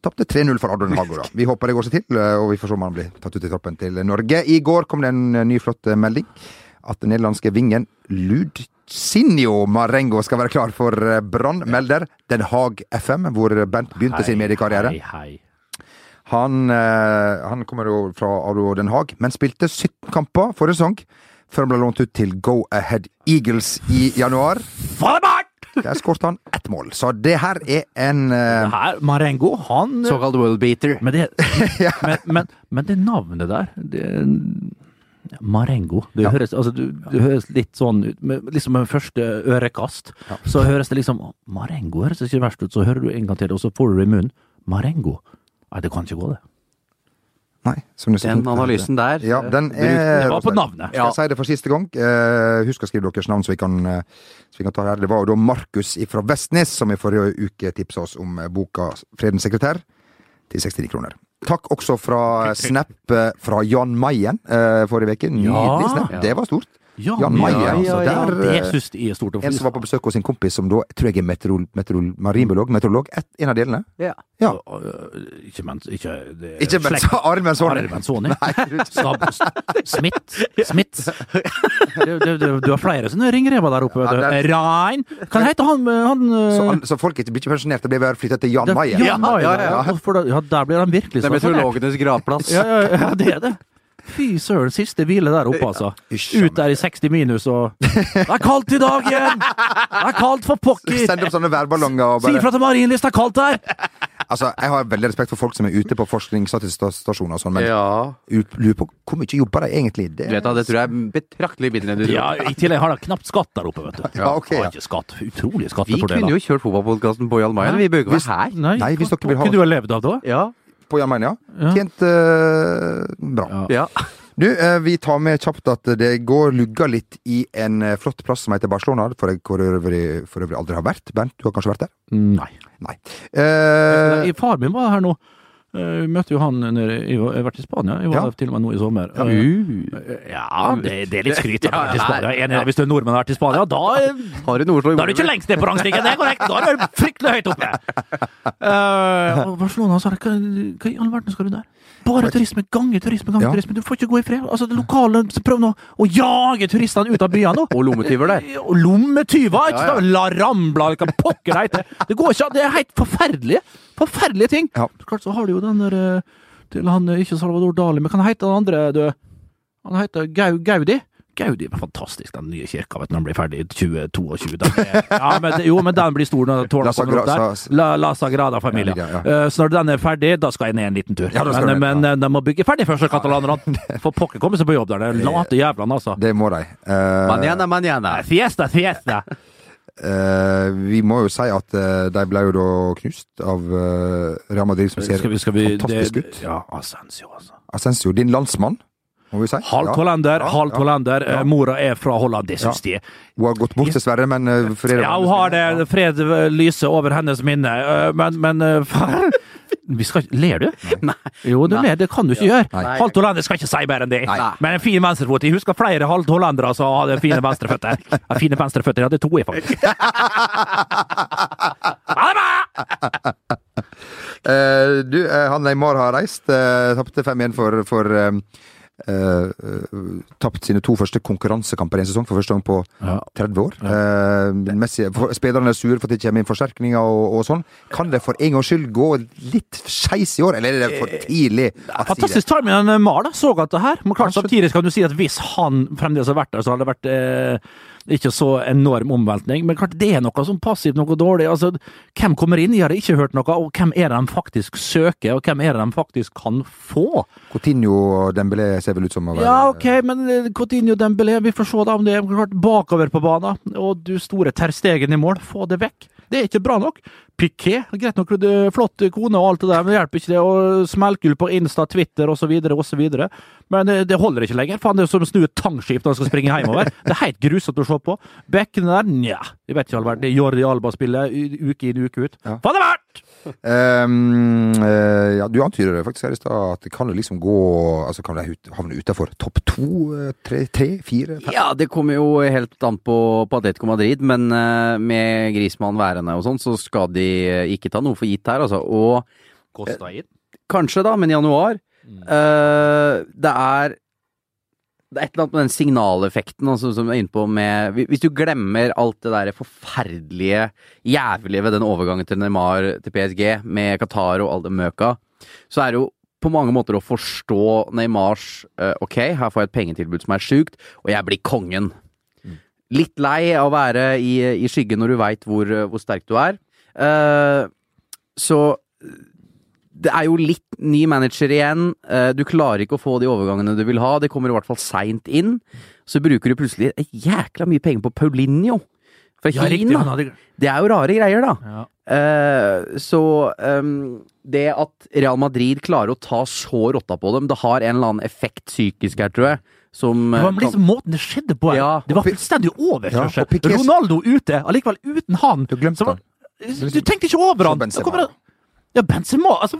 Tapte 3-0 for Adrian Hago, da. Vi håper det går seg til, eh, og vi får se om han blir tatt ut i troppen til Norge. I går kom det en eh, ny flott eh, melding. At den nederlandske vingen Ludsinio Marengo skal være klar for Brann, melder Den Haag FM, hvor Bent begynte sin mediekarriere. Hei, hei. Han, han kommer jo fra Aro Den Haag, men spilte 17 kamper forrige sesong. Før han ble lånt ut til Go Ahead Eagles i januar. Fallebart! Der skåret han ett mål. Så det her er en uh... Her, Marengo, han Såkalt world beater. Men det, men, men, men det navnet der det, Marengo. Det, Ja. høres, altså, du, det høres litt sånn ut med, Liksom med første ørekast. Så høres det liksom Marengo høres ikke verst ut. Så hører du en gang til, og så får du det i munnen. Marengo. Nei, det kan ikke gå, det. Nei. som Den analysen der. Ja, den eh, er Det var på navnet. Skal jeg si det for siste gang? Eh, husk å skrive deres navn, så vi kan, eh, så vi kan ta her. Det var jo da Markus fra Vestnes som i forrige uke tipsa oss om boka 'Fredens sekretær' til 69 kroner. Takk også fra Snap fra Jan Mayen eh, forrige uke. Nydelig Ja. snap. Det var stort. Ja, Jan Mayen, ja, altså. ja, ja. Der, det eh, syns jeg er stort. En som var på besøk hos sin kompis som da tror jeg er meteorol, meteorol, marinbiolog. Meteorolog. Et, en av delene. Ja. Ja. Øh, Ikke mens... Ikke, det, Ikke mens Benz- Sony. Arild Sab, Smith. Smith. Du, du, du, du har flere sånne ringrever der oppe. Ja, det Rein. Hva heter han, han Så, øh, så folk ikke blir ikke pensjonert, det blir bare flytta til Jan Mayen. Ja, ja, ja, ja. Ja, der blir han virkelig Det er stasjonert. meteorologenes gravplass. Ja, ja, ja, det er det. Fy søren, siste hvile der oppe, altså. Ut der i 60 minus og Det er kaldt i dag igjen! Det er kaldt for pokker! Send opp sånne værballonger og Si ifra til Marienlyst, det er kaldt her! Altså, jeg har veldig respekt for folk som er ute på forskningsstasjoner og sånn, men Ja. lurer på hvor mye jobber de egentlig? Det, Du vet da, Det tror jeg er betraktelig mindre enn du tror. Ja, I tillegg har de knapt skatt der oppe, vet du. Ja, ok, ja. Har ikke skatt. Utrolig Vi kunne jo kjørt fotballpodkasten på Jan Mayen. Vi bør ikke være her. Nei, Nei, hvis dere vil ha- kunne du ha levd av det? Ja. På Jan. Ja. Tjent eh, bra. Ja. ja. Du, eh, vi tar med kjapt at det går lugga litt i en eh, flott plass som heter Barcelona, for jeg for øvrig, for øvrig aldri har vært. Bernt, du har kanskje vært der? Nei. Nei. Eh, Nei, Far min var her nå. Eh, Vi møtte jo han nede Jeg har vært i Spania. Jeg var Ja. til og med nå i sommer. Ja. Eh, Ja, det, det er litt skryt. av å ha vært i Spania. Enig, Hvis du er nordmann og har vært i Spania, da Har du Da er du ikke lengst ned på rangstigen, det er korrekt! Da er du fryktelig høyt oppe! Uh, Barcelona sa hva, hva i all verden skal du der? Bare turisme, gange turisme, gange Ja. turisme. Du får ikke gå i fred. Altså, det lokale Prøv nå å jage turistene ut av byene nå. Og lommetyver der. Lommetyver, ikke Ja, ja. La Rambla, hva pokker det heter. Det går ikke an. Det er helt forferdelige. Forferdelige ting. Ja. Klart så har du jo den der eh, til han, eh, ikke Salvador Dali, men kan hete den andre, du? Han heter Gau, Gaudi. Gaudi var fantastisk, den nye kirka, vet du, når den blir ferdig i 2022. Er, ja, men, jo, men den blir stor når tårnet kommer opp der. La, La Sagrada Familia. Ja, ja, Eh, Så når den er ferdig, da skal jeg ned en liten tur. Ja, men ned, men de må bygge ferdig først, katalanerne. For pokker kommer seg på jobb der. Det er late jævlene, altså. Det må de. Uh... Manjana, manjana. Fiesta, fiesta! eh, vi må jo si at uh, de ble jo da knust av uh, Real Madrid, som ser Skal vi, skal vi, fantastisk det, ut. Ja, Asensio, altså. Asensio, din landsmann, må vi si. Halvt hollender, Ja, halvt hollender. Ja. Eh, Mora er fra Holland, det syns de. Hun har gått bort, dessverre, men uh, fred Ja, hun har det. Fred eh, lyser over hennes minne. Eh, Men, men far vi skal, Ler du? Nei. Jo, du ler. Det kan du ikke gjøre. Nei. Halvt hollender skal ikke si mer enn det. Nei. Men en fin venstrefot. Jeg husker flere halvt hollendere som hadde fine venstreføtter. Ja, fine venstreføtter. Jeg hadde to, jeg, faktisk. Ha det bra! Eh, du, eh, han Neymar har reist. Uh, Tapte 5-1 for, for eh, eh, Tapt sine to første konkurransekamper i en sesong for første gang på Ja. 30 år. Eh, spillerne er sure for at det kommer inn forsterkninger og, og sånn. Kan det for en gangs skyld gå litt skeis i år, eller er det for tidlig? å si det? Fantastisk timing av Mar, da. Så at det her. Men klart, samtidig kan du si at hvis han fremdeles hadde vært der, så hadde det vært eh, ikke så enorm omveltning. Men klart, det er noe som passivt, noe dårlig. Altså, hvem kommer inn? Jeg har ikke hørt noe. Og hvem er det de faktisk søker, og hvem er det de faktisk kan få? Coutinho og Dembélé ser vel ut som å være Ja, ok, men Coutinho Coutinho Dembélé, vi får se da om det er klart bakover på banen. Og du store terstegen i mål, få det vekk. Det er ikke bra nok. Piquet, greit nok, du flott kone og alt det der, men det hjelper ikke det. Og smellgull på Insta, Twitter osv., osv. Men det, det holder ikke lenger. Faen, det er som å snu et tangskip når man skal springe hjemover. Det er helt grusomt å se på. Bekkene der, nja. Jeg vet ikke all verden. Det er Jordi Alba-spillet uke inn, uke ut. Ja. Faen, har er vært? Ehm, uh, ja, du antyder det faktisk her i stad, at det kan det liksom gå Altså kan det havne utafor topp to, eh, tre, tre, fire, fem? Ja, det kommer jo helt an på, på Atletico Madrid, men uh, med Grismann værende og sånn, så skal de eh, ikke ta noe for gitt her, altså. Og Kosta inn. kanskje, da, men i januar eh, Det er det er et eller annet med den signaleffekten altså, som vi er inne på med Hvis du glemmer alt det der forferdelige, jævlige ved den overgangen til Neymar til PSG, med Qatar og all det møka, så er det jo på mange måter å forstå Neymars eh, Ok, her får jeg et pengetilbud som er sjukt, og jeg blir kongen. Litt lei av å være i, i skyggen når du veit hvor, hvor sterk du er. Uh, så det er jo litt ny manager igjen. Eh, Du klarer ikke å få de overgangene du vil ha. Det kommer i hvert fall seint inn. Så bruker du plutselig et jækla mye penger på Paulinho. Fra Ja. Kina. Hadde... Det er jo rare greier, da. Ja. Uh, så um, det at Real Madrid klarer å ta så rotta på dem, det har en eller annen effekt psykisk her, tror jeg. Som Det eh, var liksom måten det skjedde på. Ja. det var fullstendig Ja, overkjørsel. Ronaldo ute, allikevel uten han. Du glemte var- han. Du tenkte ikke over han! Det- Ja, Benzema! Altså,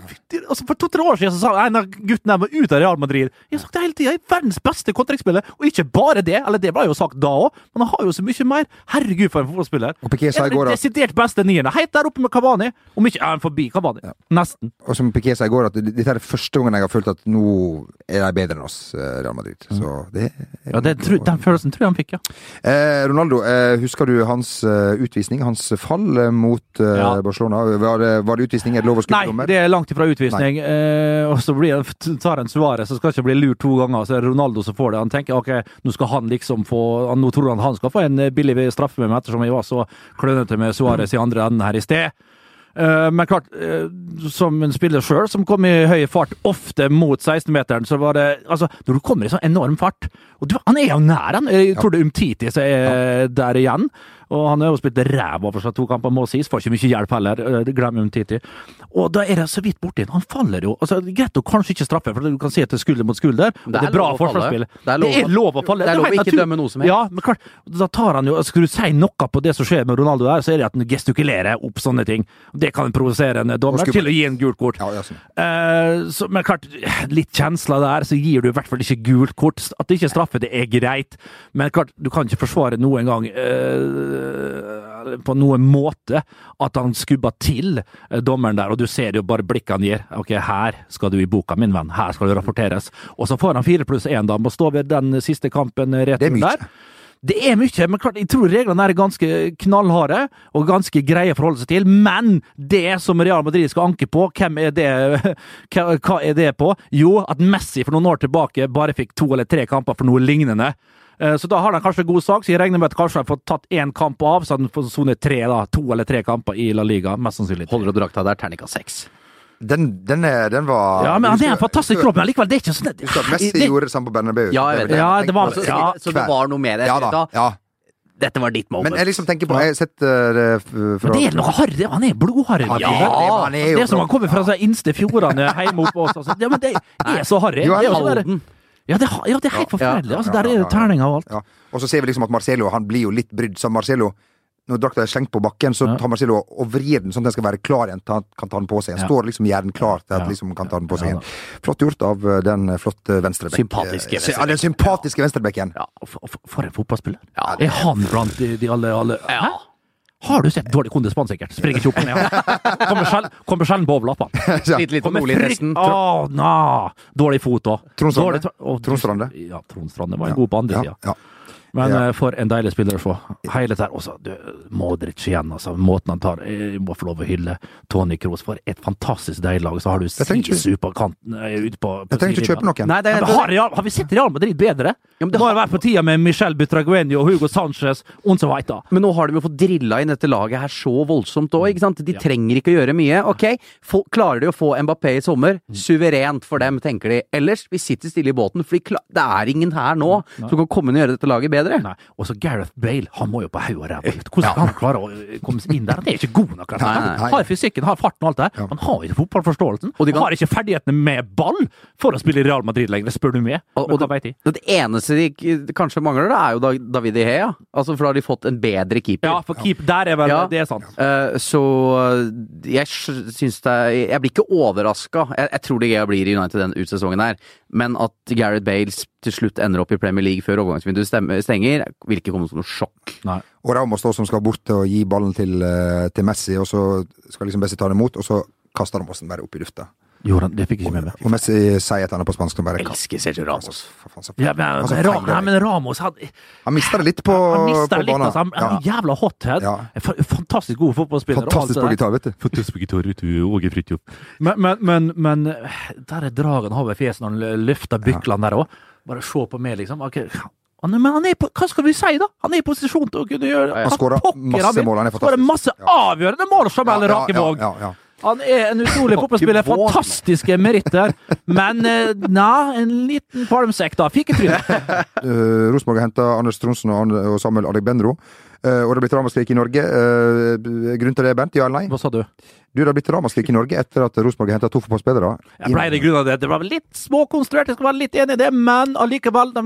altså For to-tre år siden så sa en av guttene var ute av Real Madrid. Jeg har sagt det hele tida, verdens beste kontringsspiller. Og ikke bare det, eller det ble jo sagt da òg, men han har jo så mye mer. Herregud, for en fotballspiller. Og Piquet sa i går at- desidert beste nierne. Helt der oppe med Cavani. Om ikke er han forbi Cavani. Nesten. Og som Piquet sa i går, at dette er første gangen jeg har følt at nå er de bedre enn oss, eh, Real Madrid. Så det Ja, det, tro- Den følelsen tror jeg han fikk, ja. Eh, Ronaldo, eh, husker du hans eh, utvisning? Hans fall eh, mot eh, Ja. Barcelona? Var det, var det utvisning? Er det lov å Nei, det er langt ifra utvisning. Eh, og så blir tar en Suárez, så skal ikke bli lurt to ganger. Så er det Ronaldo som får det. Han tenker ok, nå skal han liksom få han- Nå tror han han skal få en eh, billig straffe med meg, ettersom jeg var så klønete med Suárez i andre enden her i sted. Eh, men klart, eh, som en spiller sjøl, som kom i høy fart, ofte mot 16-meteren, så var det Altså, når du kommer i sånn enorm fart Og du, han er jo nær, han. Jeg tror det er Umtiti som er der igjen. Og han har jo spilt ræva for seg to kamper, må sies. Får ikke mye hjelp heller. eh, Glem Umtiti. Og da er det så vidt borti. Han faller jo. Altså, Greit å kanskje ikke straffe, for du kan si at det er skulder mot skulder. Det er, bra lov å falle. forsvarsspill. Det er lov å- lov å falle. det er lov å ikke dømme noe som helst. Ja, men klart, da tar han jo Skal du si noe på det som skjer med Ronaldo der, så er det at han gestikulerer opp sånne ting. Det kan provosere en dommer til å gi en gult kort. Ja, ja, sånn. Eh, så, men klart, litt kjensler der, så gir du i hvert fall ikke gult kort. At det ikke er straffe, det er greit. Men klart, du kan ikke forsvare noen gang eh, på noen måte at han skubba til eh, dommeren der, og du ser jo bare blikket han gir. Ok, her skal du i boka, min venn. Her skal du rapporteres. Og så får han fire pluss én, da. Må stå ved den siste kampen Det er mye. der. Det er mye, men klart, jeg tror reglene er ganske knallharde og ganske greie å forholde seg til. Men det som Real Madrid skal anke på, hvem er det, hva er det på? Jo, at Messi for noen år tilbake bare fikk to eller tre kamper for noe lignende. Eh, Så da har de kanskje god sak, så jeg regner med at kanskje de får tatt én kamp av, så de får sone tre, da. To eller tre kamper i La Liga, mest sannsynlig. Holder og drakta der, terninga seks. Den, den, er, den var Ja, men han er en fantastisk kropp, men likevel, det er ikke sånn Husk at Messi det- gjorde det samme på Bernabeu. Ja, jeg det. Ja, det var- Så, ja, så det var noe med det? Ja da. Da, Ja. Dette var ditt moment. Men jeg liksom tenker på Jeg har sett det f- fra Men det er noe harry. Han er blodharry. Ja, Ja, han er jo det er som han kommer fra de innste fjordene hjemme hos oss. Ja, men det er så harry. Det er jo sånn Ja, det, ja, det er helt forferdelig. Altså, Ja, der er ja, det terninger og alt. Ja. Og så ser vi liksom at Marcelo han blir jo litt brydd. Så Marcelo, når drakta er slengt på bakken, så Ja. tar Marcelo og vrir den sånn at den skal være klar igjen. Han kan ta den på seg. Han står liksom gjerne klar til at han liksom kan ta den på seg igjen. Flott gjort av eh, den flotte venstrebekken. Sympatiske Ja, den sympatiske venstrebekken. Ja, for, for, en fotballspiller. Ja. Er han blant de, de alle, alle Hæ? Har du sett dårlig kondispann, sikkert? Springer ikke opp og ned. Kommer sjelden, sjel på overlappene. Sliter litt på nesten. Åh, na. Dårlig fot òg. Trond Strande. Ja, Trond Strande var god på andre Ja, sida. ja. Men Ja. eh, for en deilig spiller å få. Hele der også. Du, Modric igjen, altså. Måten han tar Jeg må få lov å hylle Tony Kroos for et fantastisk deilig lag. Så har du Sisu på kanten eh, på, på Jeg trenger ikke kjøpe noen. Nei, det Ja, har, Real, har vi sett Real Madrid bedre? Ja, det må jo være på tida med Michel Butragueño og Hugo Sanchez og så weiter. Men nå har de jo fått drilla inn dette laget her så voldsomt òg, ikke sant? De trenger ikke å gjøre mye. Ok, få, klarer de å få Mbappé i sommer? Suverent for dem, tenker de. Ellers, vi sitter stille i båten, for det er ingen her nå som kan komme inn og gjøre dette laget bedre. Nei. Og så Gareth Bale, han må jo på haug og ræva. Hvordan skal han klare å komme seg inn der? Han er ikke god nok. Nei. Han har fysikken, har farten og alt det der. Han har ikke fotballforståelsen. Og de kan- har ikke ferdighetene med ball for å spille i Real Madrid lenger, spør du meg. Og, og det, det eneste de kanskje mangler, da, er jo David Ihea. Altså, for da har de fått en bedre keeper. Ja, for keep, der er vel Ja. Det er sant. Uh, så eh, jeg syns det Jeg blir ikke overraska. Jeg, jeg tror det Gea blir i United den utsesongen her, men at Gareth Bales til slutt ender opp i Premier League før overgangsvinduet stenger, vil ikke komme som noe sjokk. Nei. Og Ramos da, som skal bort og gi ballen til, eh, til Messi, og så skal liksom Messi ta den imot, og så kaster Ramos den bare opp i lufta. Gjorde han Det fikk jeg ikke med meg. Og Messi sier et eller annet på spansk. som bare Elsker Sergio Ramos. Altså, Ja, men, altså, Ra nei, men Ramos han, Han mista det litt på, han på litt. banen. Altså, han, han Ja. jævla hothead. Ja. Fantastisk god fotballspiller. Fantastisk på der. gitar, vet du. Fantastisk på gitar, vet du, Åge Fridtjof. Men, men, men, men der er dragen har ved fjeset når han løfter byklene der òg. Bare se på meg, liksom. Okay. Han, men han er på, hva skal vi si, da? Han er i posisjon til å kunne gjøre Han skåra masse mål, han er fantastisk. masse avgjørende mål, Jamel Ja, Rakevåg. ja, ja. Han er en utrolig fotballspiller. Fantastiske meritter. Men eh, nei, en liten palmsekk, da. Fiketryne. Uh, Rosenborg har henta Anders Tronsen og, og Samuel Adegbenro. Uh, og det har blitt ramaskrik i Norge. Uh, grunn til det, Bent? Ja eller nei? Hva sa du? Du, det har blitt ramaskrik i Norge etter at Rosenborg har henta to fotballspillere. Jeg ble det grunn av det. Det var litt småkonstruert, jeg skal være litt enig i det, men allikevel de...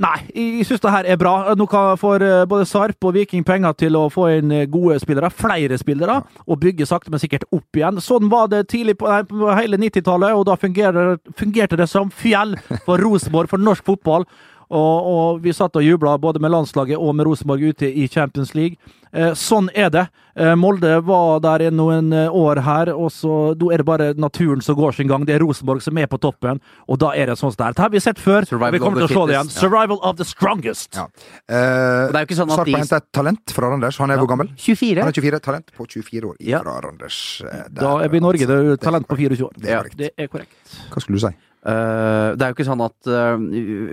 Nei, jeg syns det her er bra. Nå får eh, både Sarp og Viking penger til å få inn eh, gode spillere, flere spillere, og bygge sakte, men sikkert opp igjen. Sånn var det tidlig på, nei, på hele 90-tallet, og da fungerte, fungerte det som fjell for Rosenborg, for norsk fotball. Og, og vi satt og jubla både med landslaget og med Rosenborg ute i Champions League. Eh, sånn er det. Eh, Molde var der i noen eh, år her, og så da er det bare naturen som går sin gang. Det er Rosenborg som er på toppen, og da er det sånn som det er. Har vi sett før. Survival vi kommer til å se det igjen. Ja. Survival of the strongest. Ja. Eh, det er jo ikke sånn at Sarp de- har henta et talent fra Randers. Han er hvor gammel? 24. Han er 24. Talent på 24 år Ja. fra Randers. Eh, der, Da er vi i Norge. Det er talent på 24 år. Det er korrekt. Det er korrekt. Hva skulle du si? Eh, det er jo ikke sånn at uh,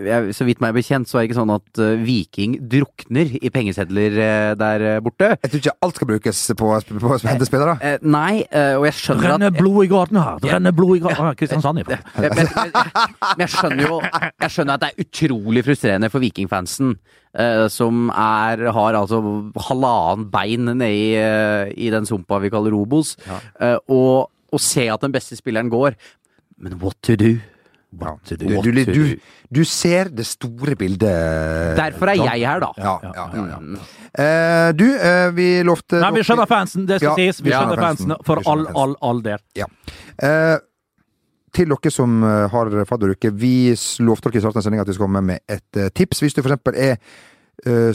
jeg, Så vidt meg er bekjent, så er det ikke sånn at uh, Viking drukner i pengesedler der borte. Jeg tror ikke alt skal brukes på, på å hente spillere. Nei, og jeg skjønner Renner blod i gaten her. Det renner blod i gaten. Ah, Kristiansand, i men, men, men jeg skjønner jo Jeg skjønner at det er utrolig frustrerende for Vikingfansen, som er, har altså halvannen bein nedi i, den sumpa vi kaller Robos, Ja. og, og se at den beste spilleren går. Men what to do? Ja. What to Du, do? du, du, du ser det store bildet. Derfor er jeg her, da. Ja, ja, ja, ja. Eh, du, uh, vi lovte Nei, vi skjønner fansen, det skal Ja, sies. Vi skjønner fansen. for all, all, all del. Ja. Eh, til dere som har fadderuke, vi lovte dere i starten av sendinga at vi skal komme med et tips. Hvis du for eksempel er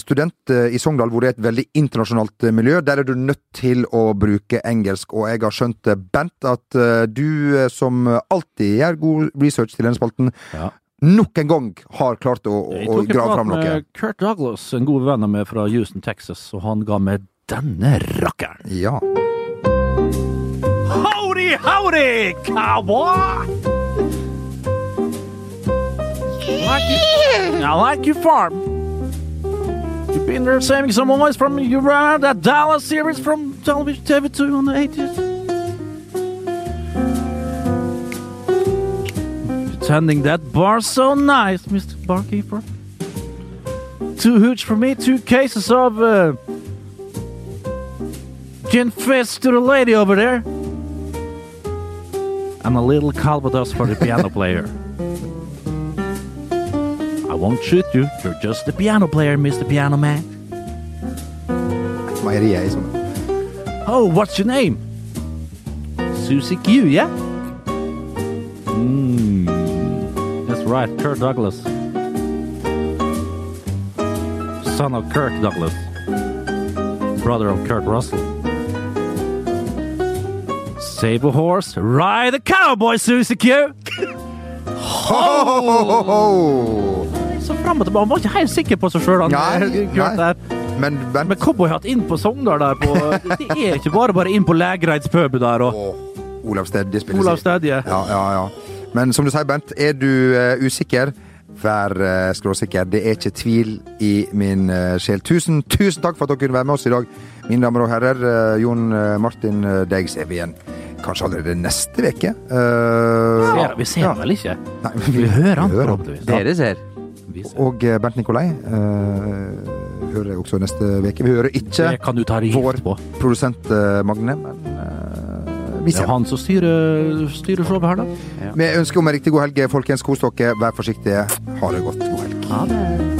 student eh, i Sogndal, hvor det er et veldig internasjonalt eh, miljø, der er du nødt til å bruke engelsk. Og jeg har skjønt, eh, Bent, at eh, du eh, som alltid gjør god research til denne spalten, Ja. nok en gang har klart å, å, Jeg tok en grave prat fram med Kurt Douglas, en god venn av meg fra Houston, Texas, og han ga meg denne rakkeren. Ja. Howdy, howdy, cowboy! Like you, I like your farm. You've been there saving some boys from you ran that Dallas series from television TV2 on the 80s. Tending that bar so nice, Mr. Barkeeper. Two hooch for me, two cases of uh, gin fizz to the lady over there. And a little Calvados for the piano player. Won't shoot you. You're just a piano player, Mr. Piano Man. Meieriet er sånn. Oh, what's your name? Susie Q, yeah? Mm, that's right, Kurt Douglas. Son of Kirk Douglas. Brother of Kurt Russell. Save a horse, ride a cowboy, Susie Q! Så fram og tilbake. Han var ikke helt sikker på seg sjøl. Nei. Men Bent Men cowboyhatt inn på Sogndal der på Det er ikke bare bare inn på Lægreids pub der og Olav Stedje spiller Olav. Stedje. Ja, ja, ja. Men som du sier, Bent, er du uh, usikker, vær uh, skråsikker. Det er ikke tvil i min uh, sjel. Tusen, tusen takk for at dere kunne være med oss i dag, mine damer og herrer. Eh, Jon eh, Martin, uh, deg ser vi igjen kanskje allerede neste uke. Uh, ja, Vi ser ja. vel ikke? Nei, Vi hører han, forhåpentligvis. Dere ser. Ser. Og eh, Bernt Nikolai eh, hører jeg også neste uke. Vi hører ikke Det kan du ta vår på. produsent eh, Magne, men eh, vi Det er han som styrer, styrer showet her, da. Vi ønsker om en riktig god helg, folkens. Kos dere. Vær forsiktige. Ha det godt. God helg. Ha det.